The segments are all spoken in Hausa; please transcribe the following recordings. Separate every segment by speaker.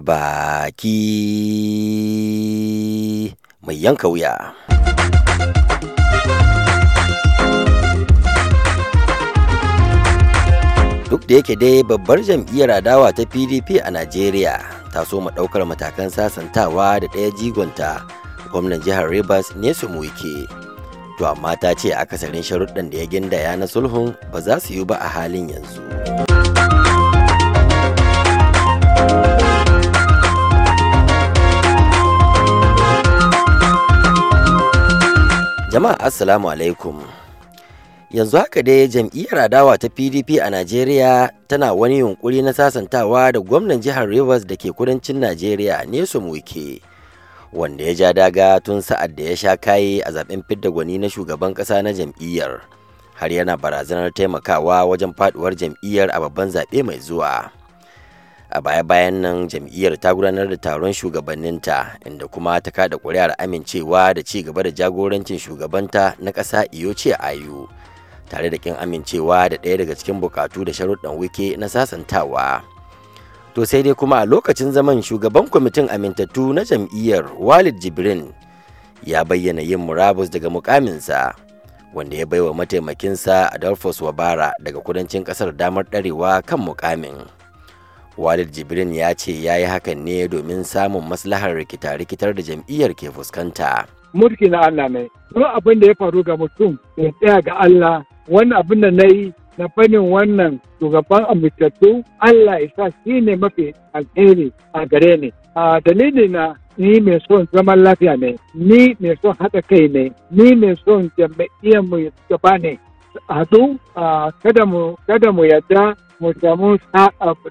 Speaker 1: baki mai yanka wuya. Duk da yake dai babbar jam'iyyar adawa ta PDP a Najeriya ta so ɗaukar matakan sasantawa da ɗaya jigonta gwamnan jihar Rivers Nyesom Wike. To amma ta ce akasarin sharuɗan da ya gindaya na sulhun ba za su yi ba a halin yanzu. Jama'a Assalamu alaikum. Yanzu haka dai jam'iyyar adawa ta PDP a Najeriya tana wani yunkuri na sasantawa da gwamnan jihar Rivers da ke kudancin Najeriya Nyesom Wike. Wanda ya ja daga tun sa'ad da ya sha kayi a zaɓen fidda gwani na shugaban ƙasa na jam'iyyar. Har yana barazanar taimakawa wajen faduwar jam'iyyar a babban zaɓe mai zuwa. A baya-bayan nan jam'iyyar ta gudanar da taron shugabanninta inda kuma ta kada kuri'ar amincewa da ci gaba da jagorancin shugabanta na ƙasa iyoce ayu tare da kin amincewa da ɗaya daga cikin bukatu da sharuɗan wike na sasantawa to sai dai kuma a lokacin zaman shugaban kwamitin amintattu na jam'iyyar walid jibrin ya bayyana yin murabus daga mukaminsa wanda ya baiwa mataimakinsa adolphus wabara daga kudancin ƙasar damar ɗarewa kan mukamin. Walid Jibrin ya ce ya yi hakan ne domin samun maslahar rikita-rikitar da jam'iyyar ke fuskanta.
Speaker 2: Mulki na Allah ne, duk abin da ya faru ga mutum ya tsaya ga Allah, wannan abin da na yi na fannin wannan shugaban amintattu Allah ya sa shi ne mafi alheri a gare ni. A dalili na ni mai son zaman lafiya ne, ni mai son haɗa kai ne, ni mai son jam'iyyar mu gaba ne. Kada mu kada mu yadda mu samu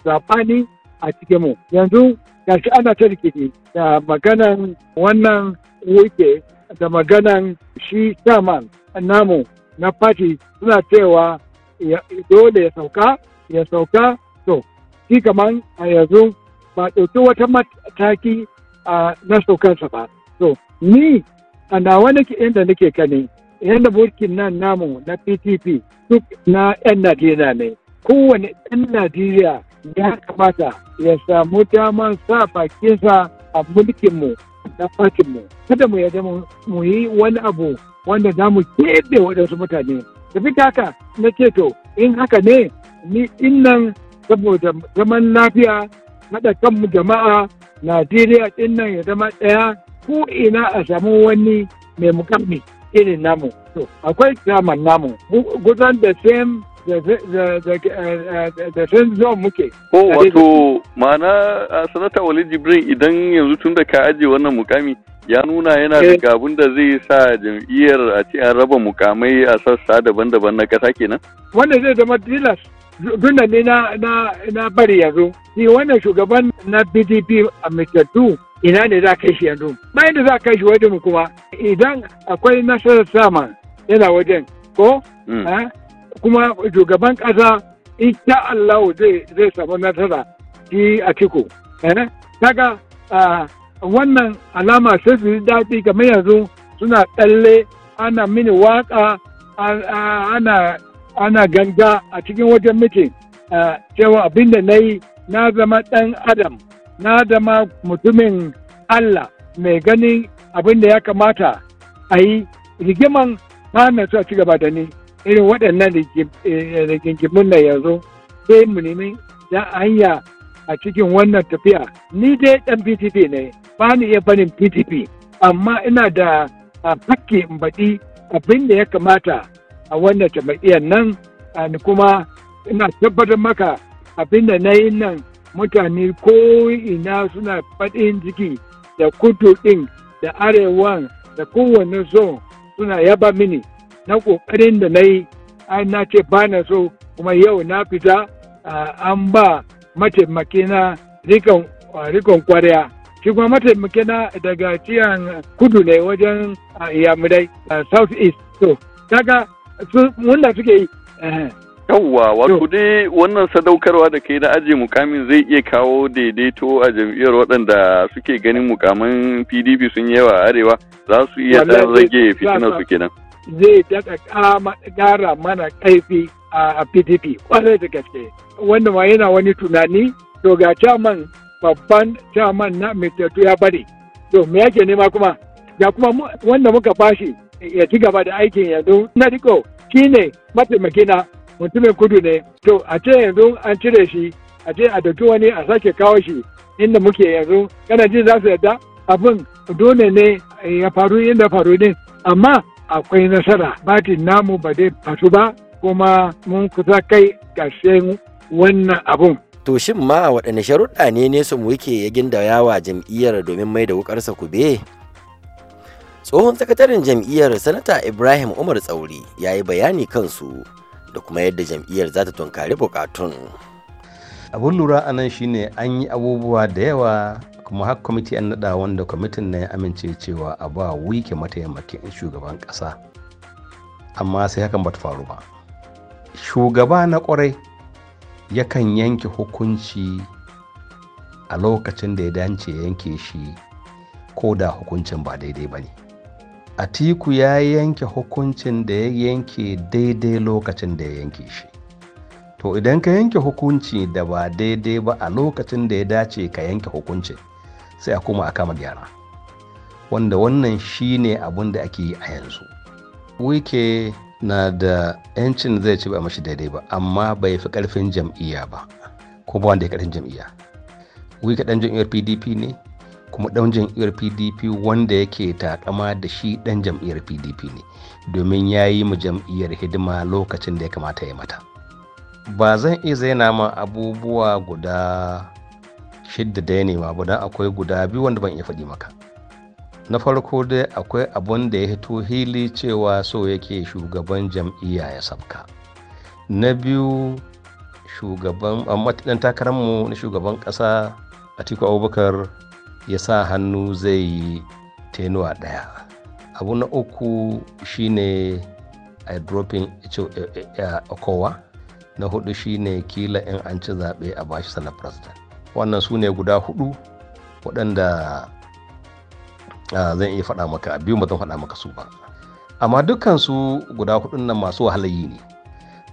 Speaker 2: saɓani a cikin mu. Yanzu gashi ana ta rikici da maganan wannan wuke da maganan shi saman namu na fati suna cewa dole ya sauka ya sauka. To shi kaman a yanzu ba ɗauki wata mataki na saukansa ba. To ni a nawa nake inda nake kane yadda mulkin nan namu na ptp duk na 'yan najeriya ne. Kowane ɗan Najeriya ya kamata ya samu daman sa bakinsa a mulkinmu da fatinmu. Kada mu yadda mu yi wani abu wanda za mu keɓe waɗansu mutane. Tafi haka na ce to in haka ne ni innan saboda zaman lafiya haɗa kanmu jama'a Najeriya ɗin nan ya zama ɗaya ko ina a samu wani mai mukami irin namu. To akwai zaman namu. Gudan da same da zo muke.
Speaker 3: Ko wato ma'ana sanata Walid Jibrin idan yanzu tun da ka ajiye wannan mukami ya nuna yana da abin da zai sa jam'iyyar a ce an raba mukamai a sassa daban-daban na ƙasa kenan?
Speaker 2: Wanda zai zama tilas tunda ne na bari yanzu. Shi wannan shugaban na PDP a mitattu ina ne za kai shi yanzu. Bayan da za kai shi wajen kuma idan akwai nasarar sama yana wajen ko? Kuma shugaban ƙasa insha Allah zai samu nasara shi a ciko. Kaga wannan alama sai su yi daɗi kamar yanzu suna tsalle ana mini waƙa ana ganga a cikin wajen mitin cewa abin da na yi na zama ɗan adam na zama mutumin Allah mai ganin abin da ya kamata a yi rigiman hana su a ci gaba da ni. Irin waɗannan rigingimun na yanzu sai mu nemi da hanya a cikin wannan tafiya. Ni dai ɗan pdp ne ba ni iya barin pdp amma ina da hakki in baɗi abin da ya kamata a wannan jama'iyyar nan kuma ina tabbatar maka abin da na yi nan mutane ko ina suna faɗin ciki da kudu ɗin da arewan da kowane so suna yaba mini. Na ƙoƙarin da na yi na ce ba na so kuma yau na fita an ba mataimaki na rikon kwarya shi kuma mataimaki na daga ciyan kudu ne wajen yamurai south east. To kaga wanda suke yi.
Speaker 3: Yawwa wato dai wannan sadaukarwa da kai na ajiye mukamin zai iya kawo daidaito a jam'iyyar waɗanda suke ganin mukaman pdp sun yawa a arewa. Za su iya rage fitinar su. kenan.
Speaker 2: Zai daɗa ƙara mana ƙaifi a PDP ƙwarai da gaske wanda ma yana wani tunani to ga caman babban chairman na Mitetu ya bari. To me yake nema kuma? Ya kuma wanda muka bashi ya ci gaba da aikin yanzu na riko shine mataimakina mutumin kudu ne. To a ce yanzu an cire shi a ce a ɗauki wani a sake kawo shi inda muke yanzu kana jin za su yarda abin dole ne ya faru inda faru ne amma akwai nasara batin namu ba dai fasu ba kuma mun kusa kai ƙarshen wannan abun.
Speaker 1: To shin ma waɗanne sharuɗa ne ne su muke ya gindaya wa jam'iyyar domin mai da wukarsa kube? Tsohon sakataren jam'iyyar Sanata Ibrahim Umar Tsauri ya yi bayani kansu da kuma yadda jam'iyyar za ta tunkari bukatun.
Speaker 4: Abun lura a nan shine an yi abubuwa da yawa kuma har kwamiti an naɗa wanda kwamitin na ya amince cewa a ba wike mataimakin shugaban ƙasa. Amma sai hakan ba ta faru ba. Shugaba na ƙwarai yakan yanke hukunci a lokacin da ya dace yanke shi ko da hukuncin ba daidai ba ne. Atiku ya yanke hukuncin da ya yanke daidai lokacin da ya yanke shi. To idan ka yanke hukunci da ba daidai ba a lokacin da ya dace ka yanke hukuncin sai a koma a kama gyara. Wanda wannan shine abun da ake yi a yanzu. Wike na da yancin zai ci ba mashi daidai ba amma bai fi ƙarfin jam'iyya ba ko ba wanda ya ƙarfin jam'iyya. Wike dan jam'iyyar pdp ne kuma dan jam'iyyar pdp wanda yake takama da shi dan jam'iyyar pdp ne domin ya yi mu jam'iyyar hidima lokacin da ya kamata ya mata. Ba zan iya zaina ma abubuwa guda shidda da ya nema ba don akwai guda biyu wanda ban iya faɗi maka. Na farko dai akwai abun da ya hito hili cewa so yake shugaban jam'iyya ya sabka. Na biyu shugaban ɗan takararmu na shugaban ƙasa atiku abubakar ya sa hannu zai yi tenuwa ɗaya. Abu na uku shine a dropping kowa. Na huɗu shine kila in an ci zaɓe a bashi sanar president. Wannan su ne guda huɗu waɗanda zan iya faɗa maka biyu ba zan faɗa maka su ba. Amma dukkansu guda hudun nan masu wahalayi ne.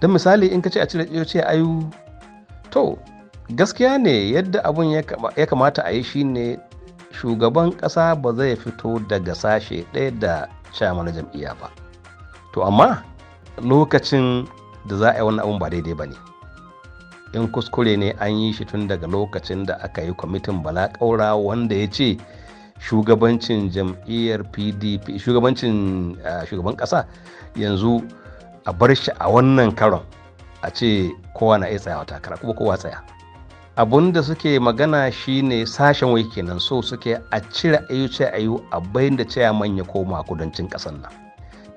Speaker 4: Don misali in ka ce a cire ce ayu to gaskiya ne yadda abun ya kamata a yi shine shugaban ƙasa ba zai fito daga sashe ɗaya da na jam'iyya ba. To amma lokacin da za a yi wannan abun ba daidai ba ne. In kuskure ne an yi shi tun daga lokacin da aka yi kwamitin bala ƙaura wanda ya ce shugabancin jam'iyyar pdp shugabancin shugaban ƙasa yanzu a bar shi a wannan karon a ce kowa na iya tsayawa takara kuma kowa tsaya. Abun da suke magana shine sashen wai kenan so suke a cire ayyuce ayu a bayan da cewa manya koma kudancin ƙasar nan.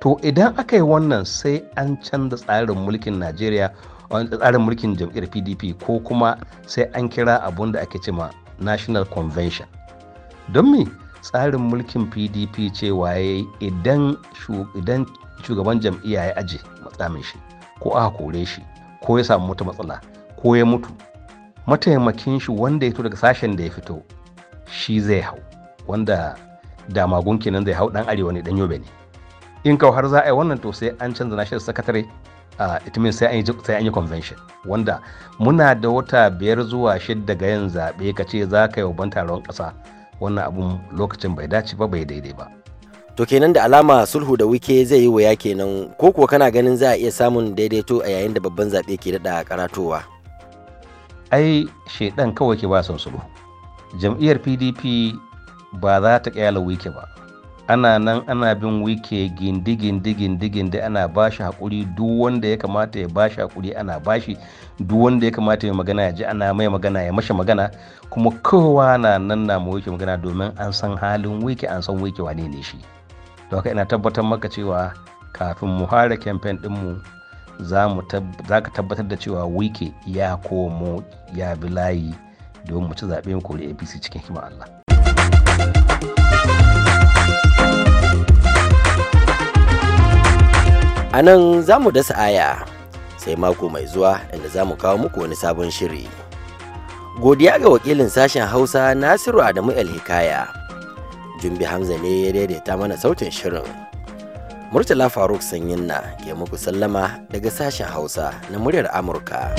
Speaker 4: To idan aka yi wannan sai an canza tsarin mulkin najeriya tsarin mulkin jam'iyyar pdp ko kuma sai an kira abun da ake cema national convention. Don me? Tsarin mulkin pdp cewa ya idan shugaban jam'iyya ya aje matsamin shi ko aka kore shi ko ya samu wata matsala ko ya mutu mataimakin shi wanda ya fito daga sashen da ya fito shi zai hau. Wanda damagun kenan zai hau dan arewa ne dan yobe ne. In kawai har za a yi wannan to sai an canza national uh, it means sai an yi sai an yi convention. Wanda muna da wata biyar zuwa shidda ga yin zaɓe ka ce za ka yi babban taron ƙasa. Wannan abun lokacin bai dace ba bai daidai ba.
Speaker 1: To kenan da alama sulhu da wike zai yi wuya kenan. Ko kuwa kana ganin za a iya samun daidaito a yayin da babban zaɓe ke daɗa karatowa?
Speaker 4: Ai shaidan kawai ke ba son sulhu. Jam'iyyar pdp ba za ta kyala wike ba. Ana nan ana bin wike gindi gindi gindi gindi ana ba shi haƙuri. Duk wanda ya kamata ya ba shi haƙuri ana ba shi duk wanda ya kamata ya magana ya ji ana mai magana ya mashi magana. Kuma kowa na nan na ma wike magana domin an san halin wike an san wike wane ne shi. Don haka ina tabbatar maka cewa kafin mu fara kamfen ɗinmu za ka tabbatar da cewa wike ya komo ya bi layi domin mu ci zaɓe mu kori apc cikin hikimar allah.
Speaker 1: A nan za mu dasa aya sai mako mai zuwa inda za mu kawo muku wani sabon shiri. Godiya ga wakilin sashen Hausa Nasiru Adamu El Hikaya. Jumbi Hamza ne ya daidaita mana sautin shirin. Murtala Faruk Sanyin na ke muku sallama daga sashen Hausa na muryar Amurka.